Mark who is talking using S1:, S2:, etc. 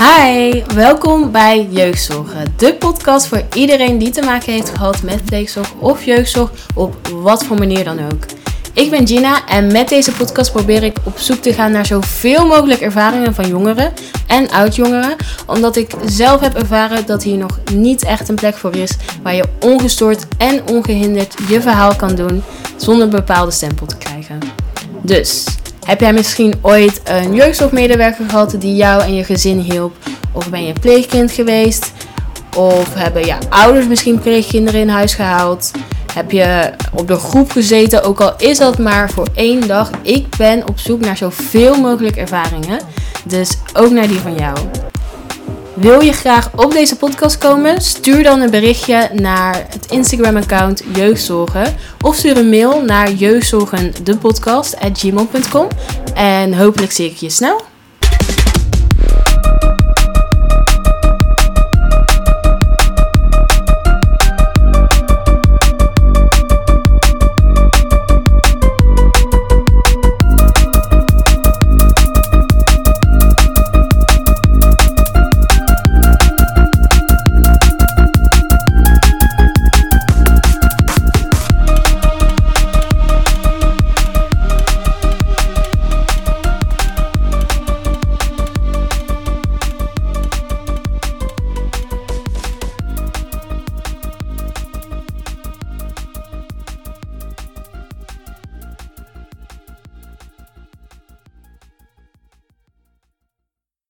S1: Hi, welkom bij Jeugdzorgen, de podcast voor iedereen die te maken heeft gehad met pleegzorg of jeugdzorg op wat voor manier dan ook. Ik ben Gina en met deze podcast probeer ik op zoek te gaan naar zoveel mogelijk ervaringen van jongeren en oud-jongeren, omdat ik zelf heb ervaren dat hier nog niet echt een plek voor is waar je ongestoord en ongehinderd je verhaal kan doen zonder een bepaalde stempel te krijgen. Dus heb jij misschien ooit een jeugdzorgmedewerker gehad die jou en je gezin hielp? Of ben je pleegkind geweest? Of hebben je ouders misschien pleegkinderen in huis gehaald? Heb je op de groep gezeten, ook al is dat maar voor één dag? Ik ben op zoek naar zoveel mogelijk ervaringen. Dus ook naar die van jou. Wil je graag op deze podcast komen? Stuur dan een berichtje naar het Instagram-account Jeugdzorgen. Of stuur een mail naar jeugdzorgendepodcast.gmail.com. En hopelijk zie ik je snel.